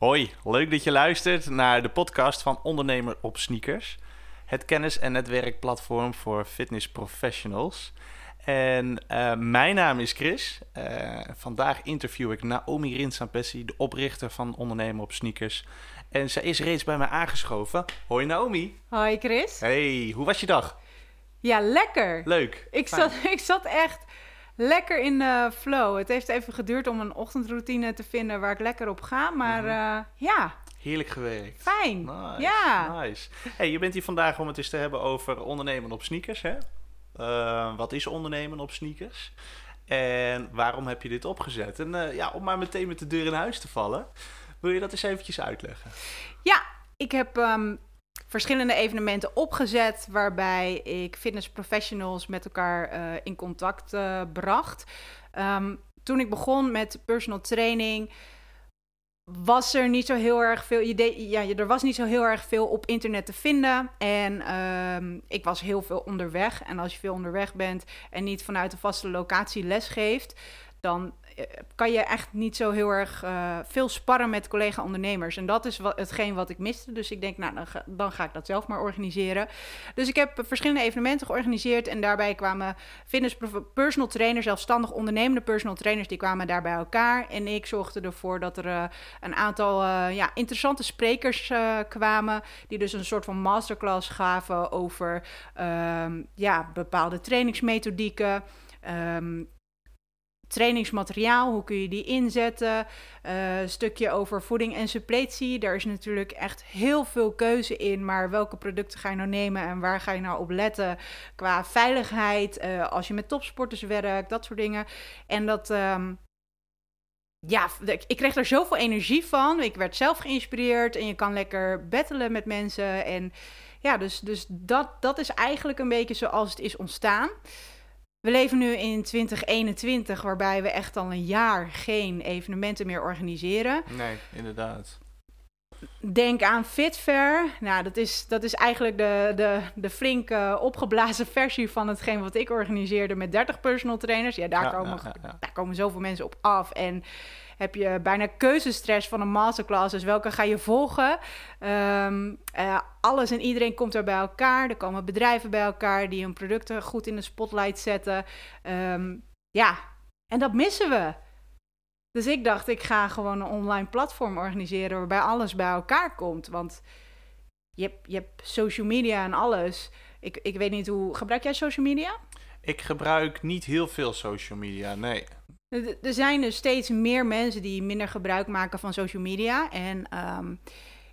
Hoi, leuk dat je luistert naar de podcast van Ondernemer op Sneakers. Het kennis- en netwerkplatform voor fitness professionals. En uh, mijn naam is Chris. Uh, vandaag interview ik Naomi Rinsampessi, de oprichter van Ondernemer op Sneakers. En zij is reeds bij mij aangeschoven. Hoi Naomi. Hoi Chris. Hey, hoe was je dag? Ja, lekker. Leuk. Ik zat, ik zat echt lekker in de flow. Het heeft even geduurd om een ochtendroutine te vinden waar ik lekker op ga. Maar uh, ja. Heerlijk gewerkt. Fijn. Nice, ja. Nice. Hey, je bent hier vandaag om het eens te hebben over ondernemen op sneakers. Hè? Uh, wat is ondernemen op sneakers? En waarom heb je dit opgezet? En uh, ja, om maar meteen met de deur in huis te vallen. Wil je dat eens eventjes uitleggen? Ja, ik heb um, verschillende evenementen opgezet waarbij ik fitness professionals met elkaar uh, in contact uh, bracht. Um, toen ik begon met personal training was er niet zo heel erg veel. Ja, er was niet zo heel erg veel op internet te vinden. En um, ik was heel veel onderweg. En als je veel onderweg bent en niet vanuit een vaste locatie les geeft, dan kan je echt niet zo heel erg uh, veel sparren met collega-ondernemers. En dat is wat, hetgeen wat ik miste. Dus ik denk, nou, dan ga, ik dat zelf maar organiseren. Dus ik heb verschillende evenementen georganiseerd. En daarbij kwamen fitness personal trainers, zelfstandig ondernemende personal trainers, die kwamen daar bij elkaar. En ik zorgde ervoor dat er uh, een aantal ja, interessante sprekers kwamen. Die dus een soort van masterclass gaven over um, ja, bepaalde trainingsmethodieken. Um, trainingsmateriaal, hoe kun je die inzetten? Uh, stukje over voeding en suppletie. Daar is natuurlijk echt heel veel keuze in, maar welke producten ga je nou nemen en waar ga je nou op letten qua veiligheid, uh, als je met topsporters werkt, dat soort dingen. En dat. Um, ja, ik kreeg er zoveel energie van. Ik werd zelf geïnspireerd en je kan lekker battelen met mensen. En ja, dus, dus dat, dat is eigenlijk een beetje zoals het is ontstaan. We leven nu in 2021, waarbij we echt al een jaar geen evenementen meer organiseren. Nee, inderdaad. Denk aan Fitfair. Nou, dat is, dat is eigenlijk de, de, de flinke opgeblazen versie van hetgeen wat ik organiseerde met 30 personal trainers. Ja, daar, Ja, komen, ja. daar komen zoveel mensen op af. En heb je bijna keuzestress van een masterclass. Dus welke ga je volgen? Ehm, eh, alles en iedereen komt er bij elkaar. Er komen bedrijven bij elkaar die hun producten goed in de spotlight zetten. Ehm, ja, en dat missen we. Dus ik dacht, ik ga gewoon een online platform organiseren waarbij alles bij elkaar komt. Want je hebt, je hebt social media en alles. Ik, ik weet niet hoe. Gebruik jij social media? Ik gebruik niet heel veel social media, nee. Er zijn dus steeds meer mensen die minder gebruik maken van social media. En ehm,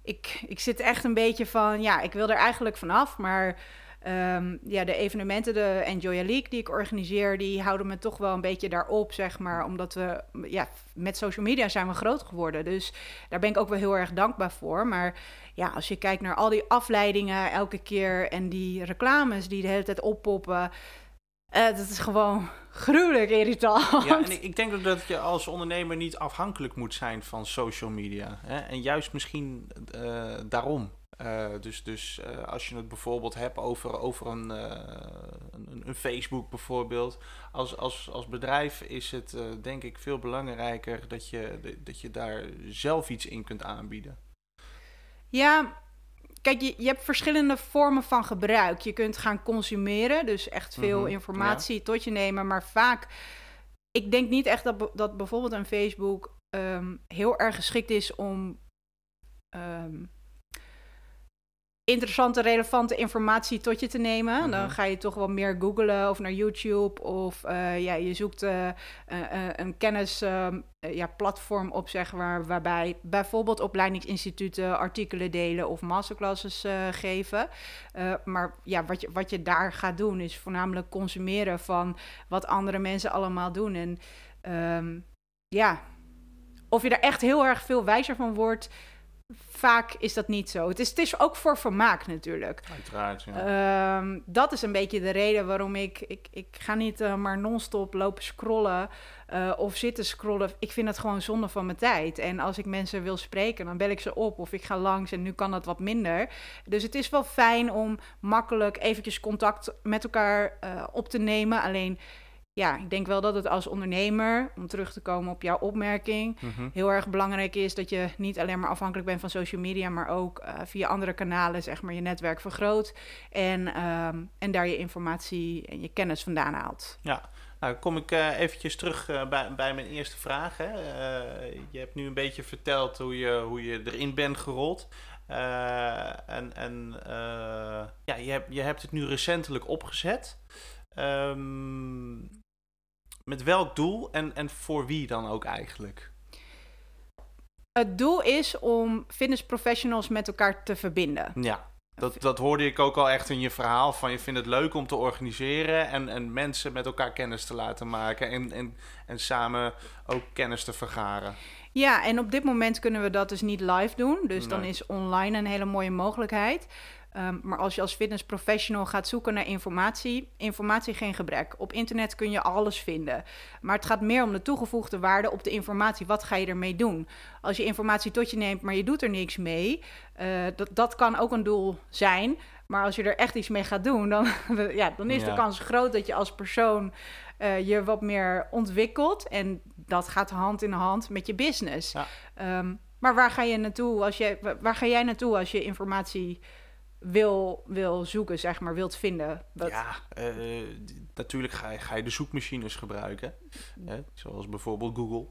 ik, ik zit echt een beetje van, ja, ik wil er eigenlijk vanaf. Maar ehm, ja, de evenementen, de Enjoy a League die ik organiseer, die houden me toch wel een beetje daarop, zeg maar. Omdat we, ja, met social media zijn we groot geworden. Dus daar ben ik ook wel heel erg dankbaar voor. Maar ja, als je kijkt naar al die afleidingen elke keer en die reclames die de hele tijd oppoppen. Eh, dat is gewoon gruwelijk irritant. Ja, en ik, ik denk ook dat je als ondernemer niet afhankelijk moet zijn van social media. Hè? En juist misschien eh, daarom. Eh, dus dus als je het bijvoorbeeld hebt over, over een, een, een Facebook bijvoorbeeld. Als, als, als bedrijf is het denk ik veel belangrijker dat je, dat je daar zelf iets in kunt aanbieden. Ja, kijk, je, je hebt verschillende vormen van gebruik. Je kunt gaan consumeren, dus echt veel Mhm, informatie tot je nemen. Maar vaak, ik denk niet echt dat, dat bijvoorbeeld een Facebook ehm, heel erg geschikt is om ehm, interessante, relevante informatie tot je te nemen. Mhm. Dan ga je toch wel meer googlen of naar YouTube of eh, ja, je zoekt eh, eh, een kennis ehm, eh, ja, platform op, zeg maar, waarbij bijvoorbeeld opleidingsinstituten artikelen delen of masterclasses geven. Maar ja, wat je, wat je daar gaat doen is voornamelijk consumeren van wat andere mensen allemaal doen. En ehm, ja, of je er echt heel erg veel wijzer van wordt, vaak is dat niet zo. Het is, het is ook voor vermaak natuurlijk. Uiteraard, ja. Ehm, dat is een beetje de reden waarom ik... Ik, ik ga niet eh, maar non-stop lopen scrollen eh, of zitten scrollen. Ik vind het gewoon zonde van mijn tijd. En als ik mensen wil spreken, dan bel ik ze op of ik ga langs. En nu kan dat wat minder. Dus het is wel fijn om makkelijk eventjes contact met elkaar eh, op te nemen. Alleen... ja, ik denk wel dat het als ondernemer, om terug te komen op jouw opmerking, Mhm. heel erg belangrijk is dat je niet alleen maar afhankelijk bent van social media, maar ook eh, via andere kanalen, zeg maar, je netwerk vergroot en, ehm, en daar je informatie en je kennis vandaan haalt. Ja, nou kom ik eh, eventjes terug eh, bij, bij mijn eerste vraag. Hè. Je hebt nu een beetje verteld hoe je, hoe je erin bent gerold. En en ja, je, hebt, je hebt het nu recentelijk opgezet. Ehm, met welk doel en, en voor wie dan ook eigenlijk? Het doel is om fitnessprofessionals met elkaar te verbinden. Ja, dat, dat hoorde ik ook al echt in je verhaal. Van je vindt het leuk om te organiseren en, en mensen met elkaar kennis te laten maken. En, en, en samen ook kennis te vergaren. Ja, en op dit moment kunnen we dat dus niet live doen. Dus dan is online een hele mooie mogelijkheid. Ehm, maar als je als fitnessprofessional gaat zoeken naar informatie, informatie geen gebrek. Op internet kun je alles vinden. Maar het gaat meer om de toegevoegde waarde op de informatie. Wat ga je ermee doen? Als je informatie tot je neemt, maar je doet er niks mee, eh, dat, dat kan ook een doel zijn. Maar als je er echt iets mee gaat doen, dan, ja, dan is Ja. de kans groot dat je als persoon eh, je wat meer ontwikkelt. En dat gaat hand in hand met je business. Ja. Ehm, maar waar ga je naartoe als je, wa- waar ga jij naartoe als je informatie wil, wil zoeken, zeg maar, wilt vinden? Wat- Ja, eh, natuurlijk ga je, ga je de zoekmachines gebruiken. Hè? Zoals bijvoorbeeld Google.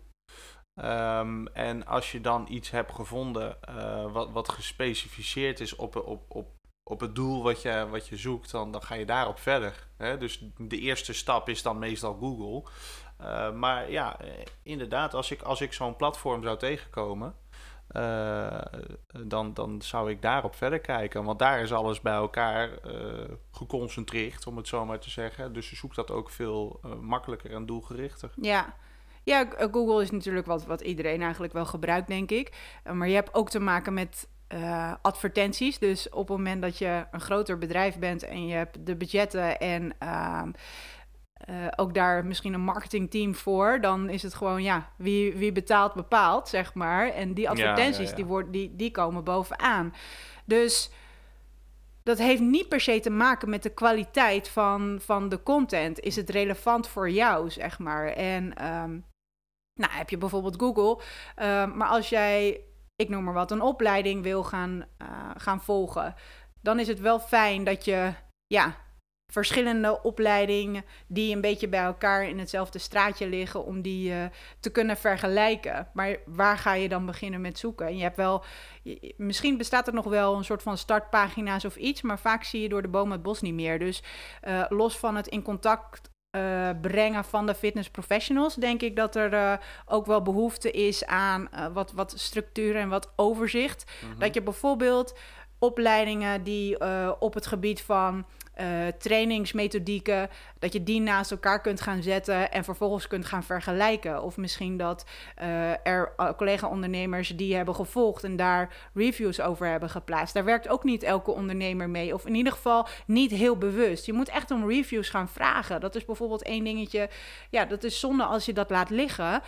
Ehm, en als je dan iets hebt gevonden eh, wat, wat gespecificeerd is op, op, op, op het doel wat je, wat je zoekt, dan, dan ga je daarop verder. Hè? Dus de eerste stap is dan meestal Google. Eh, maar ja, inderdaad, als ik, als ik zo'n platform zou tegenkomen, eh, dan, dan zou ik daarop verder kijken. Want daar is alles bij elkaar eh, geconcentreerd, om het zo maar te zeggen. Dus je zoekt dat ook veel eh, makkelijker en doelgerichter. Ja. Ja, Google is natuurlijk wat, wat iedereen eigenlijk wel gebruikt, denk ik. Maar je hebt ook te maken met advertenties. Dus op het moment dat je een groter bedrijf bent en je hebt de budgetten en ehm, eh, ook daar misschien een marketingteam voor, dan is het gewoon, ja, wie, wie betaalt bepaalt, zeg maar. En die ja, advertenties, ja. Die, worden die, die komen bovenaan. Dus dat heeft niet per se te maken met de kwaliteit van, van de content. Is het relevant voor jou, zeg maar? En ehm, nou, heb je bijvoorbeeld Google. ehm, maar als jij, ik noem maar wat, een opleiding wil gaan, eh, gaan volgen, dan is het wel fijn dat je, ja, verschillende opleidingen die een beetje bij elkaar in hetzelfde straatje liggen, om die eh, te kunnen vergelijken. Maar waar ga je dan beginnen met zoeken? En je hebt wel, je- misschien bestaat er nog wel een soort van startpagina's of iets, maar vaak zie je door de boom het bos niet meer. Dus eh, los van het in contact eh, brengen van de fitness professionals, denk ik dat er ook wel behoefte is aan wat, wat structuur en wat overzicht. Mhm. Dat je bijvoorbeeld opleidingen die op het gebied van eh, trainingsmethodieken, dat je die naast elkaar kunt gaan zetten en vervolgens kunt gaan vergelijken. Of misschien dat eh, er uh, collega-ondernemers die hebben gevolgd en daar reviews over hebben geplaatst. Daar werkt ook niet elke ondernemer mee, of in ieder geval niet heel bewust. Je moet echt om reviews gaan vragen. Dat is bijvoorbeeld één dingetje. Ja, dat is zonde als je dat laat liggen.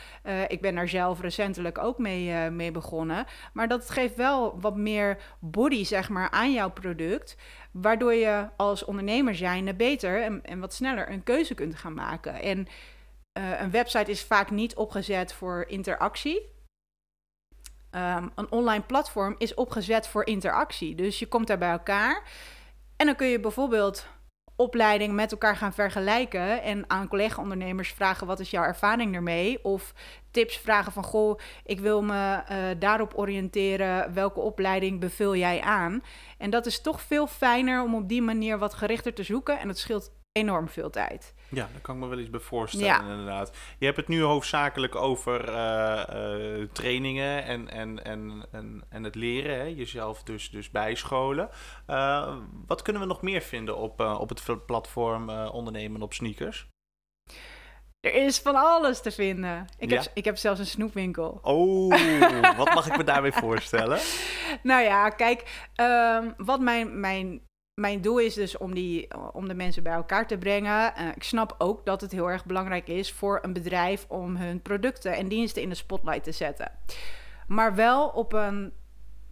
Ik ben daar zelf recentelijk ook mee, mee begonnen. Maar dat geeft wel wat meer body, zeg maar, aan jouw product. Waardoor je als ondernemer zijnde beter en, en wat sneller een keuze kunt gaan maken. En uh, een website is vaak niet opgezet voor interactie. Um, een online platform is opgezet voor interactie. Dus je komt daar bij elkaar. En dan kun je bijvoorbeeld opleiding met elkaar gaan vergelijken en aan collega-ondernemers vragen wat is jouw ervaring ermee of tips vragen van goh, ik wil me uh, daarop oriënteren, welke opleiding beveel jij aan? En dat is toch veel fijner om op die manier wat gerichter te zoeken en het scheelt enorm veel tijd. Ja, daar kan ik me wel iets bij voorstellen, ja. inderdaad. Je hebt het nu hoofdzakelijk over uh, uh, trainingen en, en, en, en, en het leren, hè? jezelf dus, dus bijscholen. Uh, wat kunnen we nog meer vinden op, op het platform Ondernemen op Sneakers? Er is van alles te vinden. Ik, ja? heb, ik heb zelfs een snoepwinkel. Oh, wat mag ik me daarbij voorstellen? nou ja, kijk, um, wat mijn, mijn mijn doel is dus om, die, om de mensen bij elkaar te brengen. Uh, ik snap ook dat het heel erg belangrijk is voor een bedrijf om hun producten en diensten in de spotlight te zetten. Maar wel op een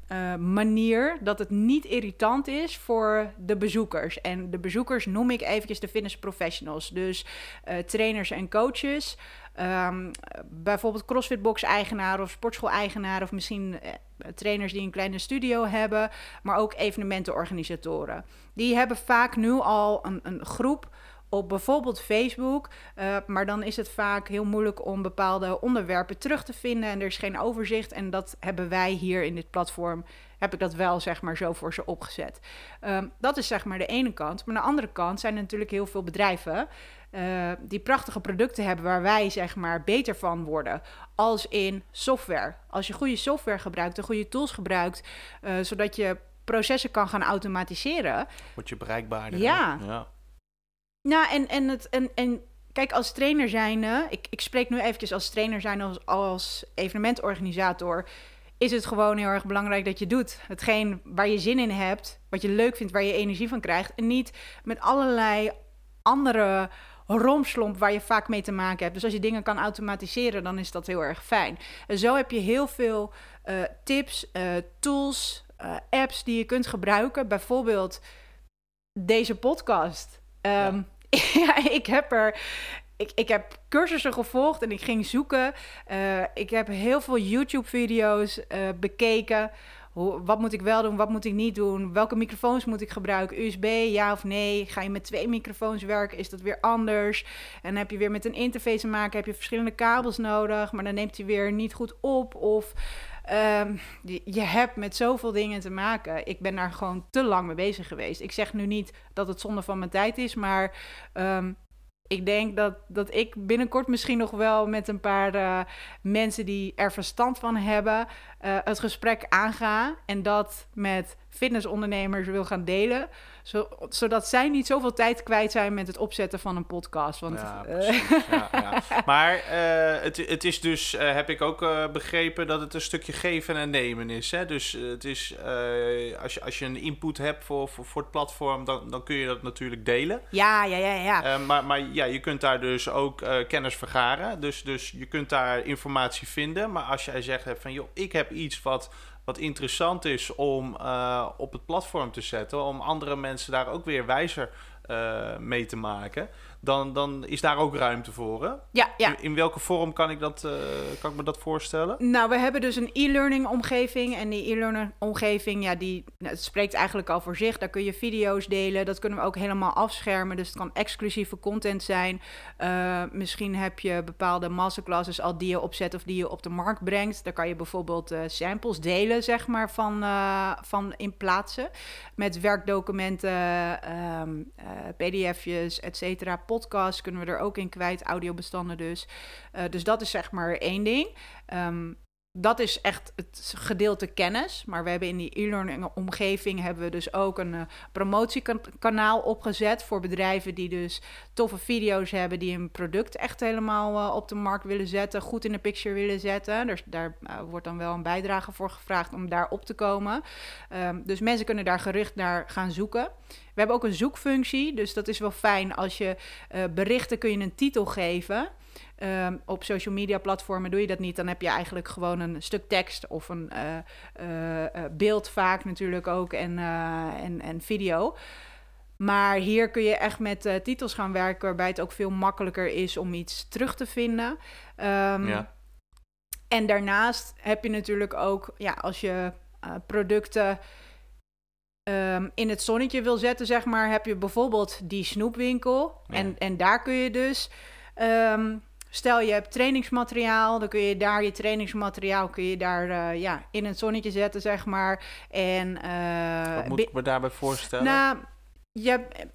eh, manier dat het niet irritant is voor de bezoekers. En de bezoekers noem ik eventjes de fitness professionals. Dus uh, trainers en coaches. Um, bijvoorbeeld CrossFitbox-eigenaar of sportschool-eigenaar... of misschien uh, trainers die een kleine studio hebben... maar ook evenementenorganisatoren. Die hebben vaak nu al een, een groep op bijvoorbeeld Facebook. Uh, maar dan is het vaak heel moeilijk om bepaalde onderwerpen terug te vinden en er is geen overzicht. En dat hebben wij hier in dit platform, heb ik dat wel zeg maar zo voor ze opgezet. Um, dat is zeg maar de ene kant. Maar aan de andere kant zijn er natuurlijk heel veel bedrijven uh, die prachtige producten hebben waar wij zeg maar beter van worden. Als in software. Als je goede software gebruikt en goede tools gebruikt, uh, zodat je processen kan gaan automatiseren. Word je bereikbaarder. Ja. ja. Nou, en, en, het, en, en kijk, als trainer zijn, ik, ik spreek nu eventjes als trainer zijn, als, als evenementorganisator, is het gewoon heel erg belangrijk dat je doet. Hetgeen waar je zin in hebt, wat je leuk vindt, waar je energie van krijgt. En niet met allerlei andere romslomp waar je vaak mee te maken hebt. Dus als je dingen kan automatiseren, dan is dat heel erg fijn. En zo heb je heel veel uh, tips, uh, tools, uh, apps die je kunt gebruiken. Bijvoorbeeld deze podcast. Um, ja. ja, ik heb er. Ik, ik heb cursussen gevolgd en ik ging zoeken. Uh, ik heb heel veel YouTube-video's uh, bekeken. Wat moet ik wel doen, wat moet ik niet doen? Welke microfoons moet ik gebruiken? USB, ja of nee? Ga je met twee microfoons werken? Is dat weer anders? En heb je weer met een interface te maken? Heb je verschillende kabels nodig? Maar dan neemt hij weer niet goed op. Of um, je, hebt met zoveel dingen te maken. Ik ben daar gewoon te lang mee bezig geweest. Ik zeg nu niet dat het zonde van mijn tijd is, maar um, ik denk dat, dat ik binnenkort misschien nog wel met een paar uh, mensen die er verstand van hebben, uh, het gesprek aanga. En dat met fitnessondernemers wil gaan delen. Zo, zodat zij niet zoveel tijd kwijt zijn met het opzetten van een podcast. Want, ja, uh... ja, ja. Maar uh, het, het is dus, uh, heb ik ook begrepen, dat het een stukje geven en nemen is. Hè? Dus het is, als, je, als je een input hebt voor, voor, voor het platform, dan, dan kun je dat natuurlijk delen. Ja, ja, ja. ja. maar, maar ja, je kunt daar dus ook kennis vergaren. Dus, dus je kunt daar informatie vinden. Maar als jij zegt van, joh, ik heb iets wat wat interessant is om uh, op het platform te zetten, om andere mensen daar ook weer wijzer uh, mee te maken dan, dan is daar ook ruimte voor. Hè? Ja, ja. In, welke vorm kan ik, dat, uh, kan ik me dat voorstellen? Nou, we hebben dus een e-learning omgeving. En die e-learning omgeving, ja, die nou, het spreekt eigenlijk al voor zich. Daar kun je video's delen. Dat kunnen we ook helemaal afschermen. Dus het kan exclusieve content zijn. Uh, misschien heb je bepaalde masterclasses al die je opzet of die je op de markt brengt. Daar kan je bijvoorbeeld samples delen, zeg maar, van, van in plaatsen. Met werkdocumenten, um, pdf'jes, et cetera podcast kunnen we er ook in kwijt, audiobestanden dus. Uh, dus dat is zeg maar één ding. Um, dat is echt het gedeelte kennis. Maar we hebben in die e-learning omgeving hebben we dus ook een uh, promotiekanaal opgezet voor bedrijven die dus toffe video's hebben, die een product echt helemaal uh, op de markt willen zetten, goed in de picture willen zetten. Dus daar uh, wordt dan wel een bijdrage voor gevraagd om daar op te komen. Um, dus mensen kunnen daar gericht naar gaan zoeken. We hebben ook een zoekfunctie, dus dat is wel fijn als je berichten kun je een titel geven. Um, op social media platformen doe je dat niet. Dan heb je eigenlijk gewoon een stuk tekst of een uh, uh, beeld vaak natuurlijk ook en, en, en video. Maar hier kun je echt met titels gaan werken waarbij het ook veel makkelijker is om iets terug te vinden. Um, ja. En daarnaast heb je natuurlijk ook, ja, als je producten um, in het zonnetje wil zetten, zeg maar, heb je bijvoorbeeld die snoepwinkel. Ja. En, en daar kun je dus um, Stel je hebt trainingsmateriaal, dan kun je daar je trainingsmateriaal kun je daar uh, ja, in het zonnetje zetten, zeg maar. En, uh, Wat moet ik me daarbij voorstellen? Nou, je hebt,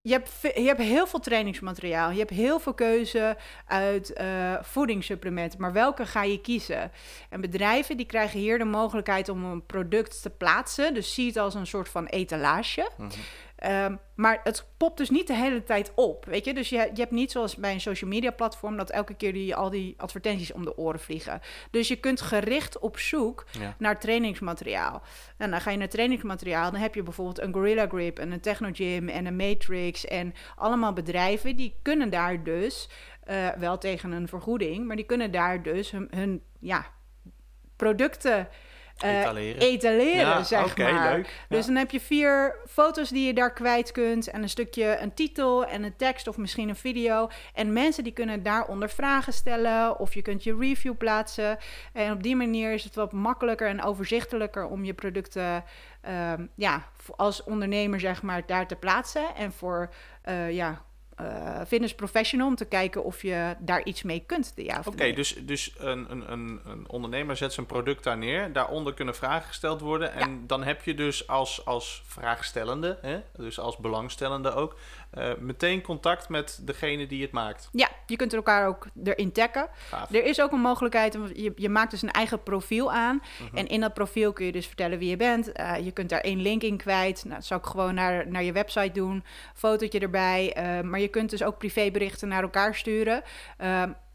je hebt, je hebt heel veel trainingsmateriaal. Je hebt heel veel keuze uit uh, voedingssupplementen. Maar welke ga je kiezen? En bedrijven die krijgen hier de mogelijkheid om een product te plaatsen. Dus zie het als een soort van etalage. Mm -hmm. Um, maar het popt dus niet de hele tijd op, weet je. Dus je, je hebt niet zoals bij een social media platform... dat elke keer die, al die advertenties om de oren vliegen. Dus je kunt gericht op zoek ja. naar trainingsmateriaal. En dan ga je naar trainingsmateriaal... dan heb je bijvoorbeeld een Gorilla Grip en een Technogym en een Matrix... en allemaal bedrijven die kunnen daar dus... Uh, wel tegen een vergoeding, maar die kunnen daar dus hun, hun ja, producten eh, Etaleren. etaleren, Ja, zeg maar. leuk. Dus Ja. dan heb je vier foto's die je daar kwijt kunt en een stukje een titel en een tekst of misschien een video. En mensen die kunnen daaronder vragen stellen of je kunt je review plaatsen. En op die manier is het wat makkelijker en overzichtelijker om je producten ehm, ja, als ondernemer zeg maar daar te plaatsen. En voor eh ja, eh fitness professional om te kijken of je daar iets mee kunt. Ja, Oké, dus, dus een, een, een, een ondernemer zet zijn product daar neer. Daaronder kunnen vragen gesteld worden. En dan heb je dus als, als vraagstellende, hè, dus als belangstellende ook, eh, meteen contact met degene die het maakt. Ja, je kunt elkaar ook erin taggen. Gaaf. Er is ook een mogelijkheid, je, je maakt dus een eigen profiel aan. Mhm. En in dat profiel kun je dus vertellen wie je bent. Eh, je kunt daar één link in kwijt. Nou, dat zou ik gewoon naar, naar je website doen. Fotootje erbij. Eh, maar je kunt dus ook privéberichten naar elkaar sturen.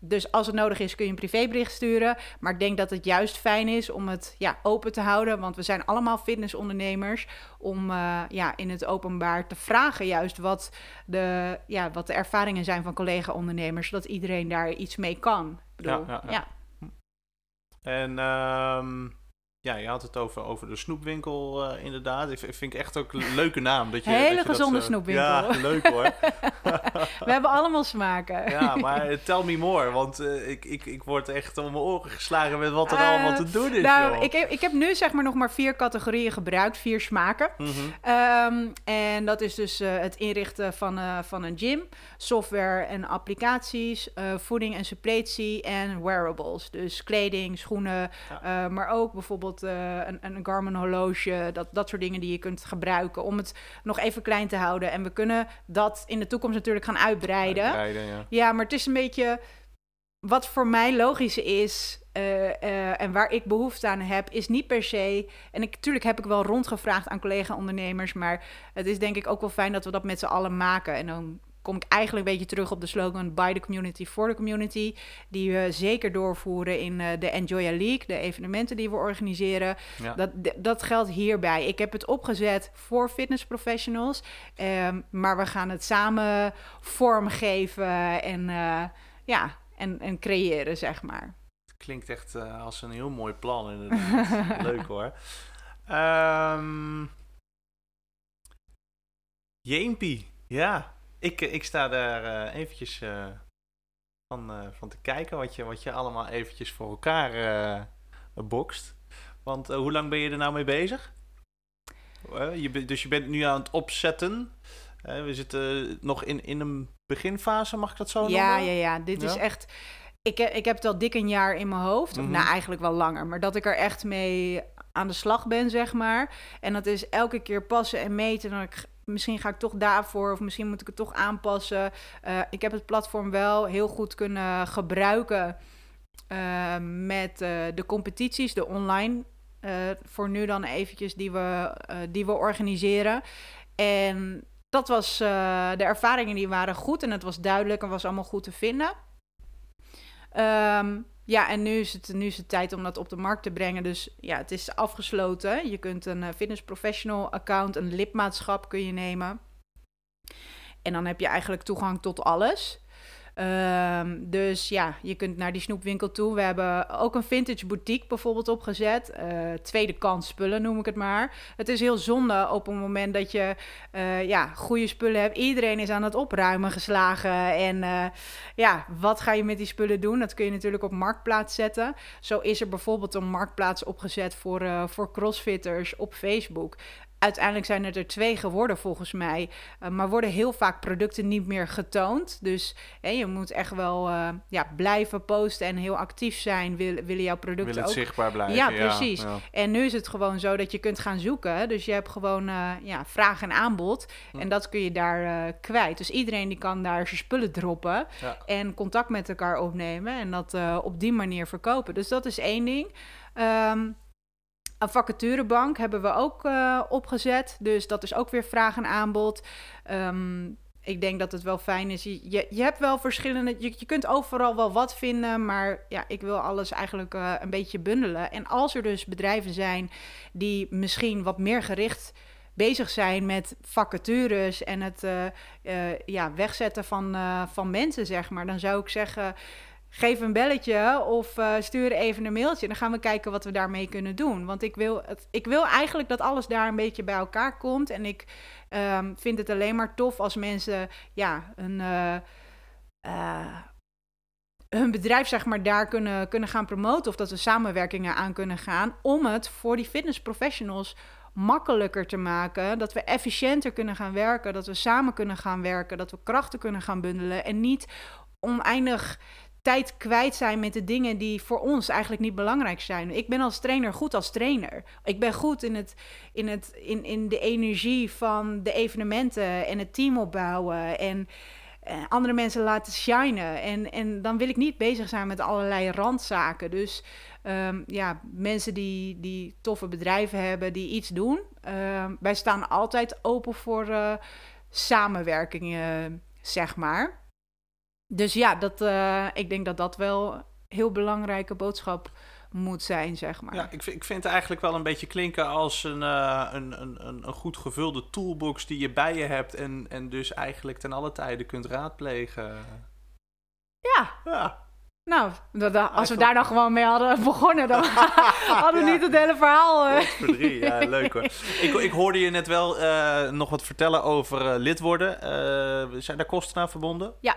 Dus als het nodig is, kun je een privébericht sturen. Maar ik denk dat het juist fijn is om het ja, open te houden. Want we zijn allemaal fitnessondernemers. Om eh, ja, in het openbaar te vragen juist wat de, ja, wat de ervaringen zijn van collega-ondernemers. Zodat iedereen daar iets mee kan. Ik bedoel, Ja, ja, ja. ja. En ehm, ja, je had het over, over de snoepwinkel eh, inderdaad. Ik vind ik echt ook een leuke naam. Dat je, Hele dat je dat gezonde zo- snoepwinkel. Ja, leuk hoor. We hebben allemaal smaken. Ja, maar eh, tell me more, want eh, ik, ik, ik word echt om mijn oren geslagen met wat er Eh, allemaal te doen is, nou, joh. ik heb, ik heb nu zeg maar nog maar vier categorieën gebruikt, vier smaken. Mhm. Ehm, en dat is dus eh, het inrichten van, eh, van een gym, software en applicaties, eh, voeding en suppletie en wearables. Dus kleding, schoenen, Ja. eh, maar ook bijvoorbeeld eh, een, een Garmin horloge, dat, dat soort dingen die je kunt gebruiken om het nog even klein te houden. En we kunnen dat in de toekomst natuurlijk gaan uitbreiden. Uitbreiden, ja. Ja, maar het is een beetje wat voor mij logisch is eh, eh, en waar ik behoefte aan heb, is niet per se. En ik, natuurlijk heb ik wel rondgevraagd aan collega-ondernemers, maar het is denk ik ook wel fijn dat we dat met z'n allen maken. En dan kom ik eigenlijk een beetje terug op de slogan By the Community for the Community, die we zeker doorvoeren in eh, de Enjoy a League, de evenementen die we organiseren. Ja. Dat, dat geldt hierbij. Ik heb het opgezet voor fitness professionals, ehm, maar we gaan het samen vormgeven en, eh, ja, en, en creëren, zeg maar. Klinkt echt eh, als een heel mooi plan inderdaad. Leuk hoor. Ehm Jeempie, ja. Ik, eh, ik sta daar eh, eventjes eh, van, van te kijken wat je, wat je allemaal eventjes voor elkaar bokst. Want hoe lang ben je er nou mee bezig? Je, dus je bent nu aan het opzetten. We zitten nog in, in een beginfase, mag ik dat zo Ja, noemen? ja, ja. Dit is echt. Ik, heb- ik heb het al dik een jaar in mijn hoofd. Of Mhm. nou, eigenlijk wel langer. Maar dat ik er echt mee aan de slag ben, zeg maar. En dat is elke keer passen en meten. Dan ik, misschien ga ik toch daarvoor. Of misschien moet ik het toch aanpassen. Eh, ik heb het platform wel heel goed kunnen gebruiken. eh, met eh, de competities, de online. voor nu dan eventjes die we, die we organiseren. En dat was, de ervaringen die waren goed en het was duidelijk en was allemaal goed te vinden. Ehm, ja, en nu is, het, nu is het tijd om dat op de markt te brengen. Dus ja, het is afgesloten. Je kunt een eh, fitness professional account, een lidmaatschap kun je nemen. En dan heb je eigenlijk toegang tot alles. Ehm, dus ja, je kunt naar die snoepwinkel toe. We hebben ook een vintage boutique bijvoorbeeld opgezet. Eh, tweede kans spullen noem ik het maar. Het is heel zonde op een moment dat je eh, ja, goede spullen hebt. Iedereen is aan het opruimen geslagen. En eh, ja, wat ga je met die spullen doen? Dat kun je natuurlijk op marktplaats zetten. Zo is er bijvoorbeeld een marktplaats opgezet voor, voor crossfitters op Facebook. Uiteindelijk zijn het er twee geworden volgens mij. Uh, maar worden heel vaak producten niet meer getoond. Dus hè, je moet echt wel uh, ja, blijven posten en heel actief zijn. Wil, willen jouw producten Wil het ook... zichtbaar blijven. Ja, precies. Ja. En nu is het gewoon zo dat je kunt gaan zoeken. Dus je hebt gewoon uh, ja, vraag en aanbod. Hm. En dat kun je daar kwijt. Dus iedereen die kan daar zijn spullen droppen. Ja. En contact met elkaar opnemen. En dat op die manier verkopen. Dus dat is één ding. Um, een vacaturebank hebben we ook uh, opgezet. Dus dat is ook weer vraag en aanbod. Um, ik denk dat het wel fijn is. Je, je, hebt wel verschillende. Je, kunt overal wel wat vinden. Maar ja, ik wil alles eigenlijk uh, een beetje bundelen. En als er dus bedrijven zijn die misschien wat meer gericht bezig zijn met vacatures en het uh, ja, wegzetten van, van mensen, zeg maar. Dan zou ik zeggen geef een belletje of uh, stuur even een mailtje. Dan gaan we kijken wat we daarmee kunnen doen. Want ik wil, het, ik wil eigenlijk dat alles daar een beetje bij elkaar komt. En ik um, vind het alleen maar tof als mensen ja, een, uh, uh, hun bedrijf zeg maar, daar kunnen, kunnen gaan promoten. Of dat we samenwerkingen aan kunnen gaan. Om het voor die fitnessprofessionals makkelijker te maken. Dat we efficiënter kunnen gaan werken. Dat we samen kunnen gaan werken. Dat we krachten kunnen gaan bundelen. En niet oneindig tijd kwijt zijn met de dingen die voor ons eigenlijk niet belangrijk zijn. Ik ben als trainer goed als trainer. Ik ben goed in, het, in, het, in, in de energie van de evenementen en het team opbouwen en eh, andere mensen laten shinen. En, en dan wil ik niet bezig zijn met allerlei randzaken. Dus um, ja, mensen die, die toffe bedrijven hebben, die iets doen. Um, wij staan altijd open voor uh, samenwerkingen, zeg maar dus ja, dat, uh, ik denk dat dat wel een heel belangrijke boodschap moet zijn, zeg maar. Ja, ik, vind, ik vind het eigenlijk wel een beetje klinken als een, uh, een, een, een, goed gevulde toolbox die je bij je hebt en, en dus eigenlijk ten alle tijde kunt raadplegen. Ja. Ja. Nou, dat, als we daar dan gewoon mee hadden begonnen, dan hadden we niet het hele verhaal. Uh. ja, leuk hoor. Ik, ik hoorde je net wel uh, nog wat vertellen over lid worden. zijn daar kosten aan verbonden? Ja,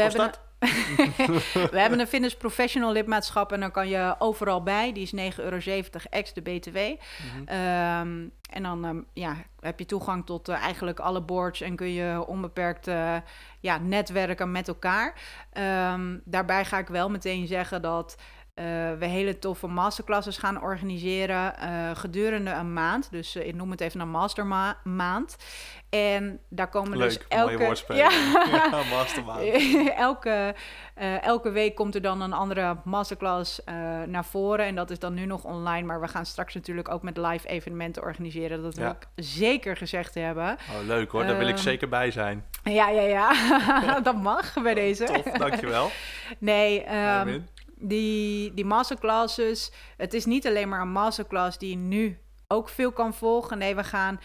we hebben, een, we hebben een Fitness Professional lidmaatschap en dan kan je overal bij. Die is 9,70 euro ex de BTW. Mhm. Ehm, en dan um, ja, heb je toegang tot uh, eigenlijk alle boards en kun je onbeperkt uh, ja, netwerken met elkaar. Um, daarbij ga ik wel meteen zeggen dat uh, we hele toffe masterclasses gaan organiseren uh, gedurende een maand. Dus uh, ik noem het even een mastermaand. En daar komen Leuk, dus elke... Ja, ja mastermaand. elke, elke week komt er dan een andere masterclass naar voren. En dat is dan nu nog online. Maar we gaan straks natuurlijk ook met live evenementen organiseren. Dat wil ja. ik zeker gezegd hebben. Oh, leuk hoor, daar wil ik ehm, zeker bij zijn. Ja, ja, ja. dat mag bij deze. Tof, dankjewel. nee, um, die, die masterclasses. Het is niet alleen maar een masterclass die nu ook veel kan volgen. Nee, we gaan.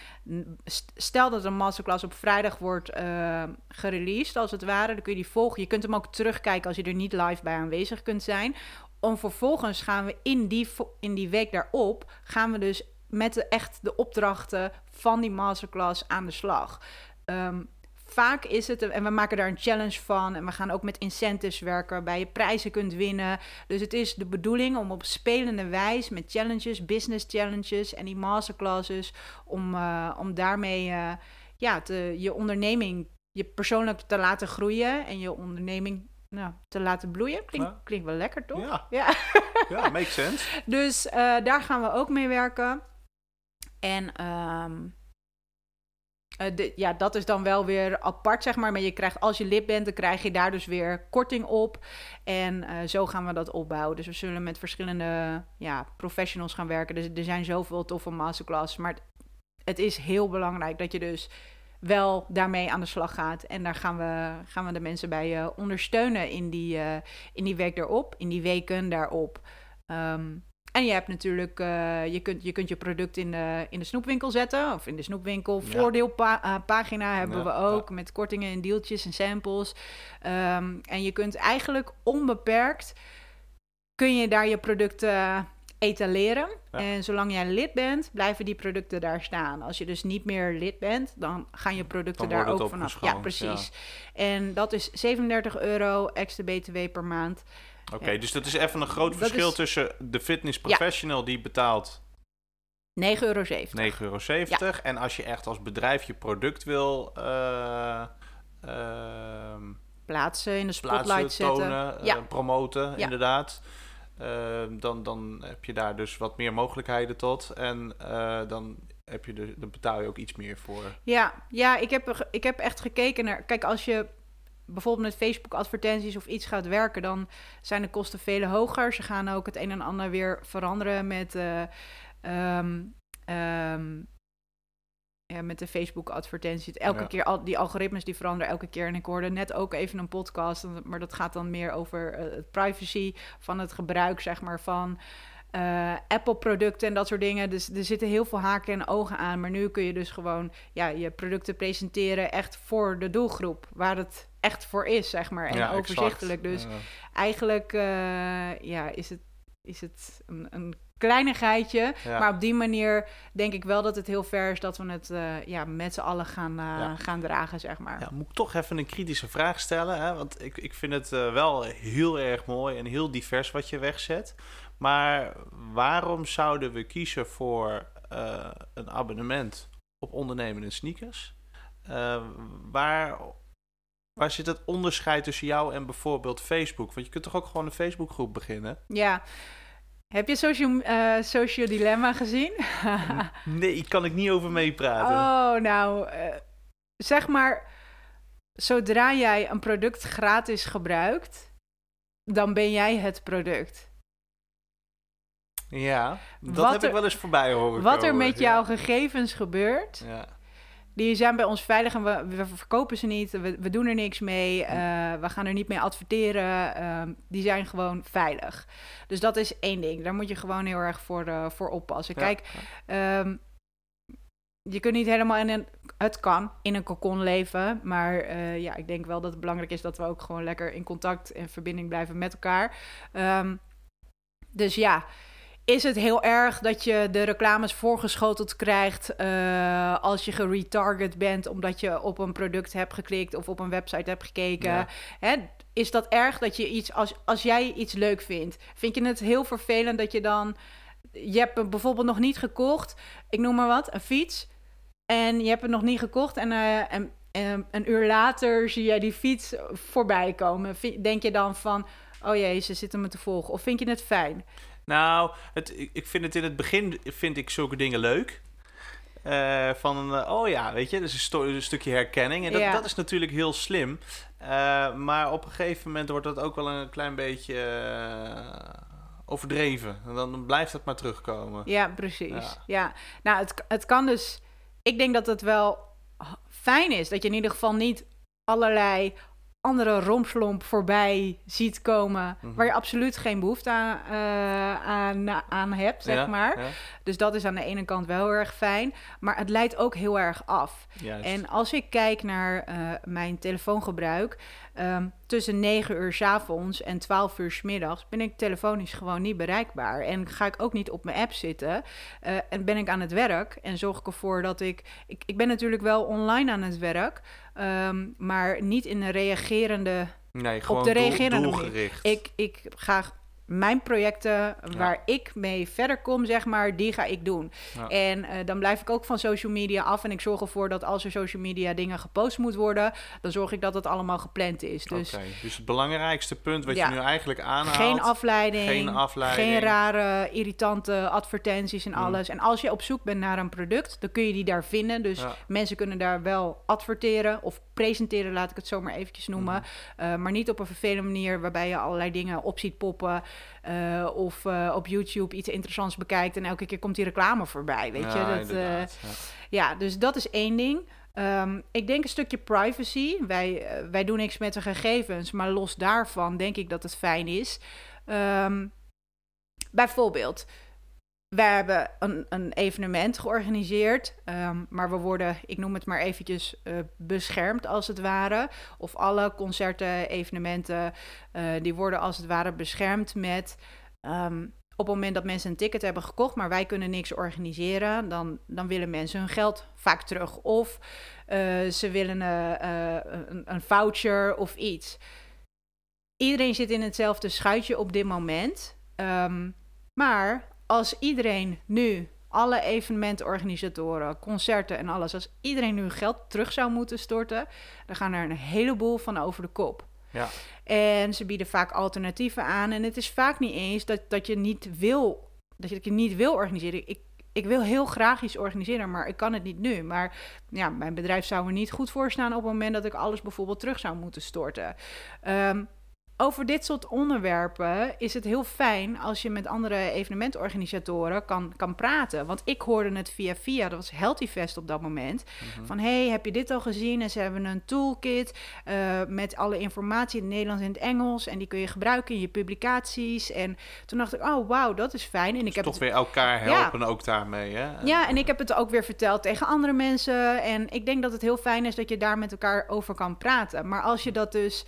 Stel dat een masterclass op vrijdag wordt uh, gereleased, als het ware. Dan kun je die volgen. Je kunt hem ook terugkijken als je er niet live bij aanwezig kunt zijn. Om vervolgens gaan we in die, in die week daarop. gaan we dus met de, echt de opdrachten van die masterclass aan de slag. Um, vaak is het, en we maken daar een challenge van. En we gaan ook met incentives werken, waarbij je prijzen kunt winnen. Dus het is de bedoeling om op spelende wijze met challenges, business challenges en die masterclasses, om, uh, om daarmee uh, ja, te, je onderneming, je persoonlijk te laten groeien en je onderneming nou, te laten bloeien. Klinkt, ja. klinkt wel lekker, toch? Ja, ja. ja makes sense. Dus uh, daar gaan we ook mee werken. En um, uh, ja, dat is dan wel weer apart, zeg maar. Maar je krijgt, als je lid bent, dan krijg je daar dus weer korting op. En uh, zo gaan we dat opbouwen. Dus we zullen met verschillende ja, professionals gaan werken. Dus er zijn zoveel toffe masterclasses. Maar het, is heel belangrijk dat je dus wel daarmee aan de slag gaat. En daar gaan we, gaan we de mensen bij uh, ondersteunen in die, in die week daarop, in die weken daarop. Um, en je hebt natuurlijk, uh, je, kunt, je kunt je product in de, in de snoepwinkel zetten. Of in de snoepwinkel. Ja. Voordeelpagina uh, hebben ja, we ook. Ja. Met kortingen en deeltjes en samples. Um, en je kunt eigenlijk onbeperkt... kun je daar je producten etaleren. En zolang jij lid bent, blijven die producten daar staan. Als je dus niet meer lid bent, dan gaan je producten daar ook vanaf. Ja, precies. En dat is 37 euro extra BTW per maand. Oké, okay, dus dat is even een groot dat verschil is... tussen de fitness professional ja. die betaalt 9,70 euro. 9,70 euro. Ja. En als je echt als bedrijf je product wil uh, uh, plaatsen, in de spotlight zetten, tonen, ja. uh, promoten, inderdaad. Ehm, dan, dan heb je daar dus wat meer mogelijkheden tot. En eh, dan heb je de, dan betaal je ook iets meer voor. Ja, ja ik, heb, ik heb echt gekeken naar. Kijk, als je bijvoorbeeld met Facebook-advertenties of iets gaat werken, dan zijn de kosten veel hoger. Ze gaan ook het een en ander weer veranderen met, uh, um, um, ja, met de Facebook-advertenties. Elke ja. keer, al, die algoritmes die veranderen elke keer. En ik hoorde net ook even een podcast, maar dat gaat dan meer over uh, het privacy van het gebruik, zeg maar, van eh, Apple-producten en dat soort dingen. Dus er zitten heel veel haken en ogen aan. Maar nu kun je dus gewoon ja, je producten presenteren echt voor de doelgroep. Waar het echt voor is, zeg maar. En Ja, overzichtelijk. exact. Dus eigenlijk eh, ja, is het, is het een, een kleinigheidje. Ja. Maar op die manier denk ik wel dat het heel ver is dat we het eh, ja, met z'n allen gaan, Ja. gaan dragen, zeg maar. Ja, moet ik toch even een kritische vraag stellen. Hè? Want ik, ik vind het wel heel erg mooi en heel divers wat je wegzet. Maar waarom zouden we kiezen voor eh, een abonnement op ondernemende sneakers? Eh, waar, waar zit het onderscheid tussen jou en bijvoorbeeld Facebook? Want je kunt toch ook gewoon een Facebookgroep beginnen? Ja. Heb je Social, eh, social Dilemma gezien? Nee, kan ik niet over meepraten. oh, nou, zeg maar, zodra jij een product gratis gebruikt, dan ben jij het product. Ja, dat Wat heb er- ik wel eens voorbij horen Wat er met jouw gegevens gebeurt, Ja. die zijn bij ons veilig en we, we verkopen ze niet. We, we doen er niks mee. eh, we gaan er niet mee adverteren. ehm, die zijn gewoon veilig. Dus dat is één ding. Daar moet je gewoon heel erg voor, eh, voor oppassen. Ja. Kijk, ehm, je kunt niet helemaal in een... Het kan in een cocon leven. Maar eh, ja, ik denk wel dat het belangrijk is dat we ook gewoon lekker in contact en verbinding blijven met elkaar. Ehm, dus ja, is het heel erg dat je de reclames voorgeschoteld krijgt eh, als je geretarget bent omdat je op een product hebt geklikt of op een website hebt gekeken? Ja. Hè? Is dat erg dat je iets, als, als jij iets leuk vindt, vind je het heel vervelend dat je dan, je hebt bijvoorbeeld nog niet gekocht, ik noem maar wat, een fiets, en je hebt het nog niet gekocht en, eh, en, en een uur later zie jij die fiets voorbij komen. Denk je dan van, oh jee, ze zitten me te volgen, of vind je het fijn? Nou, het, ik vind het in het begin vind ik zulke dingen leuk. Eh, van, eh, oh ja, weet je, dus een, een stukje herkenning. En dat, Ja. dat is natuurlijk heel slim. Eh, maar op een gegeven moment wordt dat ook wel een klein beetje overdreven. En dan blijft het maar terugkomen. Ja, precies. Ja. Ja, nou, het, het kan dus. Ik denk dat het wel fijn is dat je in ieder geval niet allerlei andere rompslomp voorbij ziet komen. Mhm. waar je absoluut geen behoefte aan, eh, aan, aan hebt, zeg Ja, maar. ja, Dus dat is aan de ene kant wel heel erg fijn. Maar het leidt ook heel erg af. juist. En als ik kijk naar eh, mijn telefoongebruik, ehm, tussen 9 uur s avonds en 12 uur s middags ben ik telefonisch gewoon niet bereikbaar. En ga ik ook niet op mijn app zitten. eh, en ben ik aan het werk en zorg ik ervoor dat ik. Ik, ik ben natuurlijk wel online aan het werk, ehm, maar niet in een reagerende nee, gewoon de reagerende manier. doelgericht. ik, ik ga mijn projecten waar ik mee verder kom, zeg maar, die ga ik doen. Ja. En eh, dan blijf ik ook van social media af. En ik zorg ervoor dat als er social media dingen gepost moet worden, dan zorg ik dat het allemaal gepland is. Dus Oké, dus het belangrijkste punt wat Ja. je nu eigenlijk aanhaalt... geen afleiding, Geen afleiding. geen rare, irritante advertenties en Hmm. alles. En als je op zoek bent naar een product, dan kun je die daar vinden. Dus mensen kunnen daar wel adverteren of presenteren, laat ik het zo maar eventjes noemen. Hmm. Uh, maar niet op een vervelende manier waarbij je allerlei dingen op ziet poppen. Uh, of uh, op YouTube iets interessants bekijkt en elke keer komt die reclame voorbij. Weet ja, je? Dat, uh, ja. ja, dus dat is één ding. Um, ik denk een stukje privacy. Wij, wij doen niks met de gegevens, maar los daarvan denk ik dat het fijn is. Um, bijvoorbeeld, we hebben een, een evenement georganiseerd, um, maar we worden, ik noem het maar eventjes, uh, beschermd als het ware. Of alle concerten, evenementen, uh, die worden als het ware beschermd met... Um, op het moment dat mensen een ticket hebben gekocht, maar wij kunnen niks organiseren, dan, dan willen mensen hun geld vaak terug. Of uh, ze willen een, een voucher of iets. Iedereen zit in hetzelfde schuitje op dit moment. Um, maar als iedereen nu, alle evenementorganisatoren, concerten en alles, als iedereen nu geld terug zou moeten storten, dan gaan er een heleboel van over de kop. Ja. En ze bieden vaak alternatieven aan. En het is vaak niet eens dat, dat je niet wil, dat je, dat je niet wil organiseren. Ik, ik wil heel graag iets organiseren, maar ik kan het niet nu. Maar ja, mijn bedrijf zou er niet goed voor staan op het moment dat ik alles bijvoorbeeld terug zou moeten storten. Um, over dit soort onderwerpen is het heel fijn als je met andere evenementorganisatoren kan, kan praten. Want ik hoorde het via via, dat was Healthy Fest op dat moment. Mhm. Van hey, heb je dit al gezien? En ze hebben een toolkit uh, met alle informatie in het Nederlands en het Engels. En die kun je gebruiken in je publicaties. En toen dacht ik, oh wauw, dat is fijn. En ik dus heb toch het... weer elkaar helpen ook daarmee, hè? Ja, en ik heb het ook weer verteld tegen andere mensen. En ik denk dat het heel fijn is dat je daar met elkaar over kan praten. Maar als je dat dus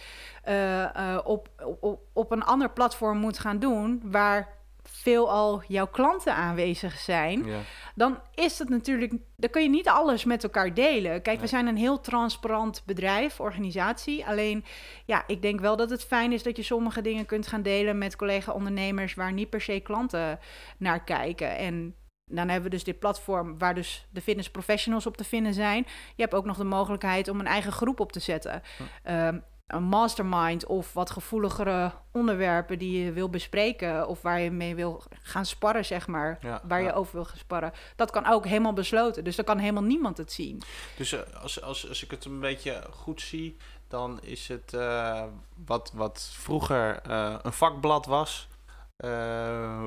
uh, uh, op, op, op een ander platform moet gaan doen, waar veelal jouw klanten aanwezig zijn, Ja. dan is het natuurlijk, dan kun je niet alles met elkaar delen. Kijk, we zijn een heel transparant bedrijf, organisatie. Alleen, ja, ik denk wel dat het fijn is dat je sommige dingen kunt gaan delen met collega-ondernemers waar niet per se klanten naar kijken. En dan hebben we dus dit platform waar dus de fitness professionals op te vinden zijn. Je hebt ook nog de mogelijkheid om een eigen groep op te zetten. Ehm, een mastermind of wat gevoeligere onderwerpen die je wil bespreken of waar je mee wil gaan sparren, zeg maar, Ja, waar je over wil gaan sparren. Dat kan ook helemaal besloten, dus dan kan helemaal niemand het zien. Dus eh, als, als, als ik het een beetje goed zie, dan is het eh, wat, wat vroeger eh, een vakblad was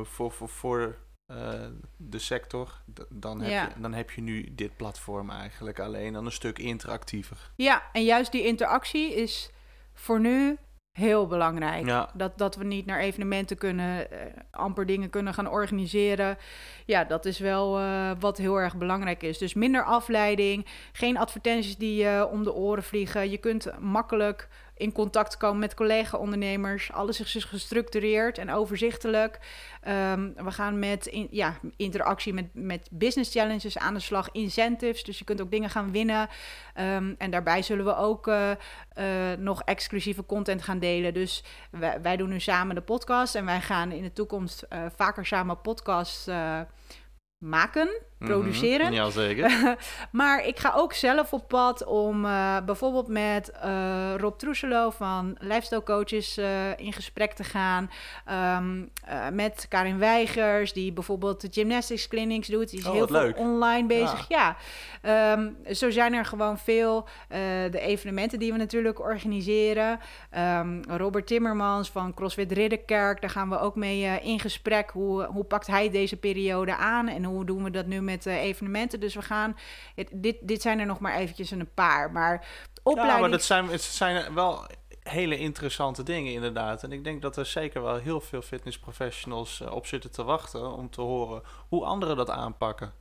voor, voor, voor de sector. Dan, heb Ja. je, dan heb je nu dit platform eigenlijk alleen dan een stuk interactiever. Ja, en juist die interactie is voor nu heel belangrijk. Ja, Dat, dat we niet naar evenementen kunnen, eh, amper dingen kunnen gaan organiseren. Ja, dat is wel eh, wat heel erg belangrijk is. Dus minder afleiding, geen advertenties die je om de oren vliegen. Je kunt makkelijk in contact komen met collega-ondernemers. Alles is dus gestructureerd en overzichtelijk. Ehm, we gaan met ja, interactie met, met business challenges aan de slag, incentives. Dus je kunt ook dingen gaan winnen. Ehm, en daarbij zullen we ook eh, eh, nog exclusieve content gaan delen. Dus wij, wij doen nu samen de podcast en wij gaan in de toekomst eh, vaker samen podcasts maken, produceren. Mhm, Jazeker. maar ik ga ook zelf op pad om eh, bijvoorbeeld met eh, Rob Troeselo van Lifestyle Coaches eh, in gesprek te gaan. Ehm, eh, met Karin Weigers, die bijvoorbeeld de gymnastics clinics doet. Die is Oh, heel veel leuk. online bezig. Ja, Ehm, zo zijn er gewoon veel eh, de evenementen die we natuurlijk organiseren. Ehm, Robert Timmermans van CrossFit Ridderkerk, daar gaan we ook mee eh, in gesprek. Hoe, hoe pakt hij deze periode aan en hoe doen we dat nu met eh, evenementen? Dus we gaan, het- dit, dit zijn er nog maar eventjes een paar, maar opleiding... Ja, maar dat zijn, het zijn wel hele interessante dingen inderdaad. En ik denk dat er zeker wel heel veel fitnessprofessionals eh, op zitten te wachten om te horen hoe anderen dat aanpakken.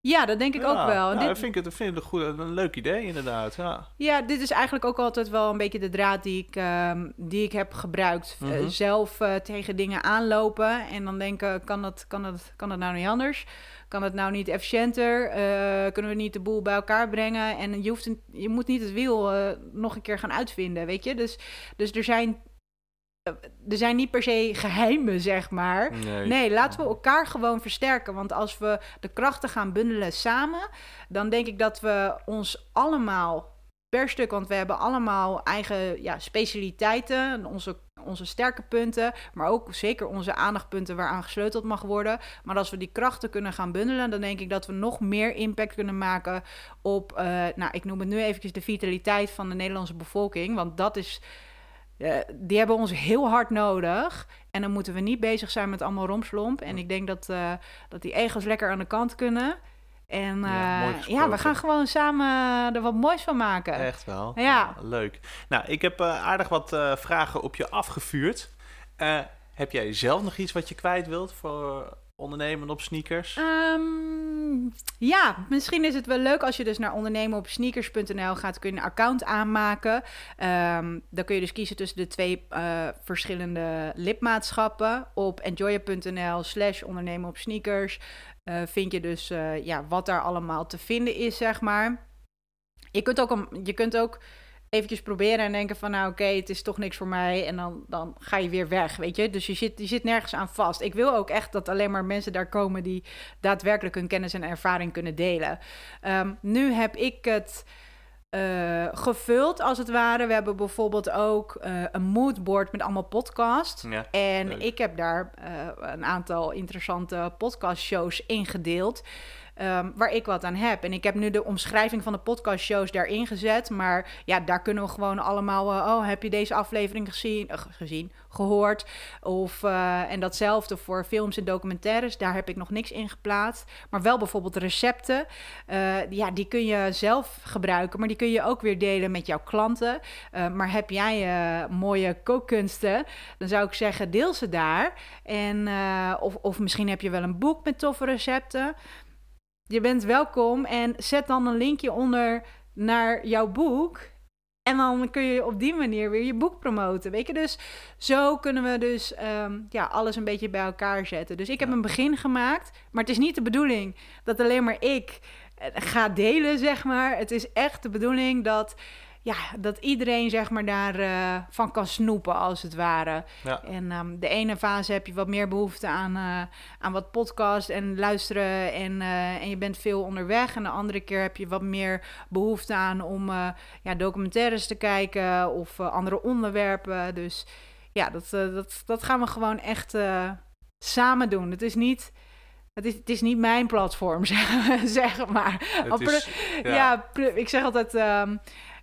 Ja, dat denk ik Ja, ook wel. Ja, Dit- dat vind ik, het, vind ik een, goed, een leuk idee inderdaad. Ja. Ja, dit is eigenlijk ook altijd wel een beetje de draad die ik, ehm, die ik heb gebruikt. Eh, Mhm. zelf eh, tegen dingen aanlopen en dan denken, kan dat, kan, dat, kan dat nou niet anders? Kan het nou niet efficiënter? Eh, kunnen we niet de boel bij elkaar brengen? En je, hoeft een- je moet niet het wiel nog een keer gaan uitvinden, weet je? Dus, dus er, zijn, er zijn niet per se geheimen, zeg maar. Nee. Nee, laten we elkaar gewoon versterken. Want als we de krachten gaan bundelen samen, dan denk ik dat we ons allemaal per stuk, want we hebben allemaal eigen ja, specialiteiten, en onze, onze sterke punten, maar ook zeker onze aandachtpunten waaraan gesleuteld mag worden. Maar als we die krachten kunnen gaan bundelen, dan denk ik dat we nog meer impact kunnen maken op, eh, nou, ik noem het nu eventjes de vitaliteit van de Nederlandse bevolking, want dat is. Eh, die hebben ons heel hard nodig. En dan moeten we niet bezig zijn met allemaal romslomp. En ik denk dat, eh, dat die egels lekker aan de kant kunnen. En Ja, eh, ja, we gaan gewoon samen er wat moois van maken. Echt wel. Ja. Leuk. Nou, ik heb aardig wat vragen op je afgevuurd. Heb jij zelf nog iets wat je kwijt wilt voor ondernemen op sneakers? Ehm, ja, misschien is het wel leuk als je dus naar ondernemen op sneakers.nl gaat, kun je een account aanmaken. Ehm, dan kun je dus kiezen tussen de twee eh, verschillende lidmaatschappen. Op enjoyer.nl slash ondernemen op sneakers eh, vind je dus eh, ja, wat daar allemaal te vinden is, zeg maar. Je kunt ook, een, je kunt ook eventjes proberen en denken van... nou oké, het is toch niks voor mij. En dan, dan ga je weer weg, weet je. Dus je zit, je zit nergens aan vast. Ik wil ook echt dat alleen maar mensen daar komen... die daadwerkelijk hun kennis en ervaring kunnen delen. Ehm, nu heb ik het... eh, gevuld als het ware. We hebben bijvoorbeeld ook eh, een moodboard met allemaal podcasts. Ja. En leuk. ik heb daar eh, een aantal interessante podcastshows ingedeeld. Ehm, waar ik wat aan heb. En ik heb nu de omschrijving van de podcastshows daarin gezet. Maar ja, daar kunnen we gewoon allemaal. eh, oh, heb je deze aflevering gezien? eh, gezien gehoord? Of, eh, en datzelfde voor films en documentaires. Daar heb ik nog niks in geplaatst. Maar wel bijvoorbeeld recepten. Ja, die kun je zelf gebruiken. Maar die kun je ook weer delen met jouw klanten. Maar heb jij mooie kookkunsten? Dan zou ik zeggen, deel ze daar. En, of, of misschien heb je wel een boek met toffe recepten. Je bent welkom en zet dan een linkje onder naar jouw boek. En dan kun je op die manier weer je boek promoten. Weet je, dus zo kunnen we dus ehm, ja, alles een beetje bij elkaar zetten. Dus ik heb een begin gemaakt, maar het is niet de bedoeling dat alleen maar ik eh, ga delen, zeg maar. Het is echt de bedoeling dat, ja, dat iedereen zeg maar daarvan van kan snoepen, als het ware. Ja. En ehm, de ene fase heb je wat meer behoefte aan, eh, aan wat podcast en luisteren en, eh, en je bent veel onderweg. En de andere keer heb je wat meer behoefte aan om eh, ja, documentaires te kijken of eh, andere onderwerpen. Dus ja, dat, eh, dat, dat gaan we gewoon echt eh, samen doen. Het is niet... Het is, het is niet mijn platform, zeg, zeg maar. Is, ja, ik zeg altijd: ehm,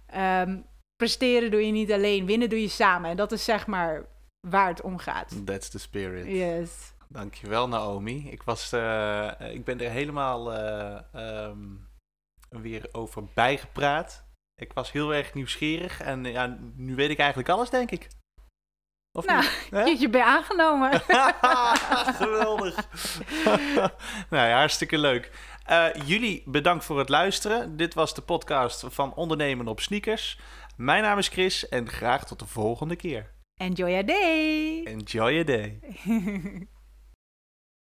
ehm, presteren doe je niet alleen, winnen doe je samen. En dat is zeg maar waar het om gaat. That's the spirit. Yes. Dankjewel, Naomi. Ik, was, eh, ik ben er helemaal eh, ehm, weer over bijgepraat. Ik was heel erg nieuwsgierig en ja, nu weet ik eigenlijk alles, denk ik. Of Nou, niet? Je bent aangenomen. Geweldig. nou ja, hartstikke leuk. Eh, jullie bedankt voor het luisteren. Dit was de podcast van Ondernemen op Sneakers. Mijn naam is Chris en graag tot de volgende keer. Enjoy your day. Enjoy your day.